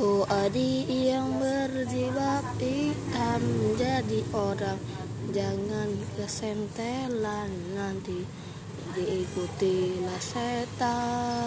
Oh adik yang berjilbab hitam jadi orang. Jangan kesentelan nanti. Diikutilah setan.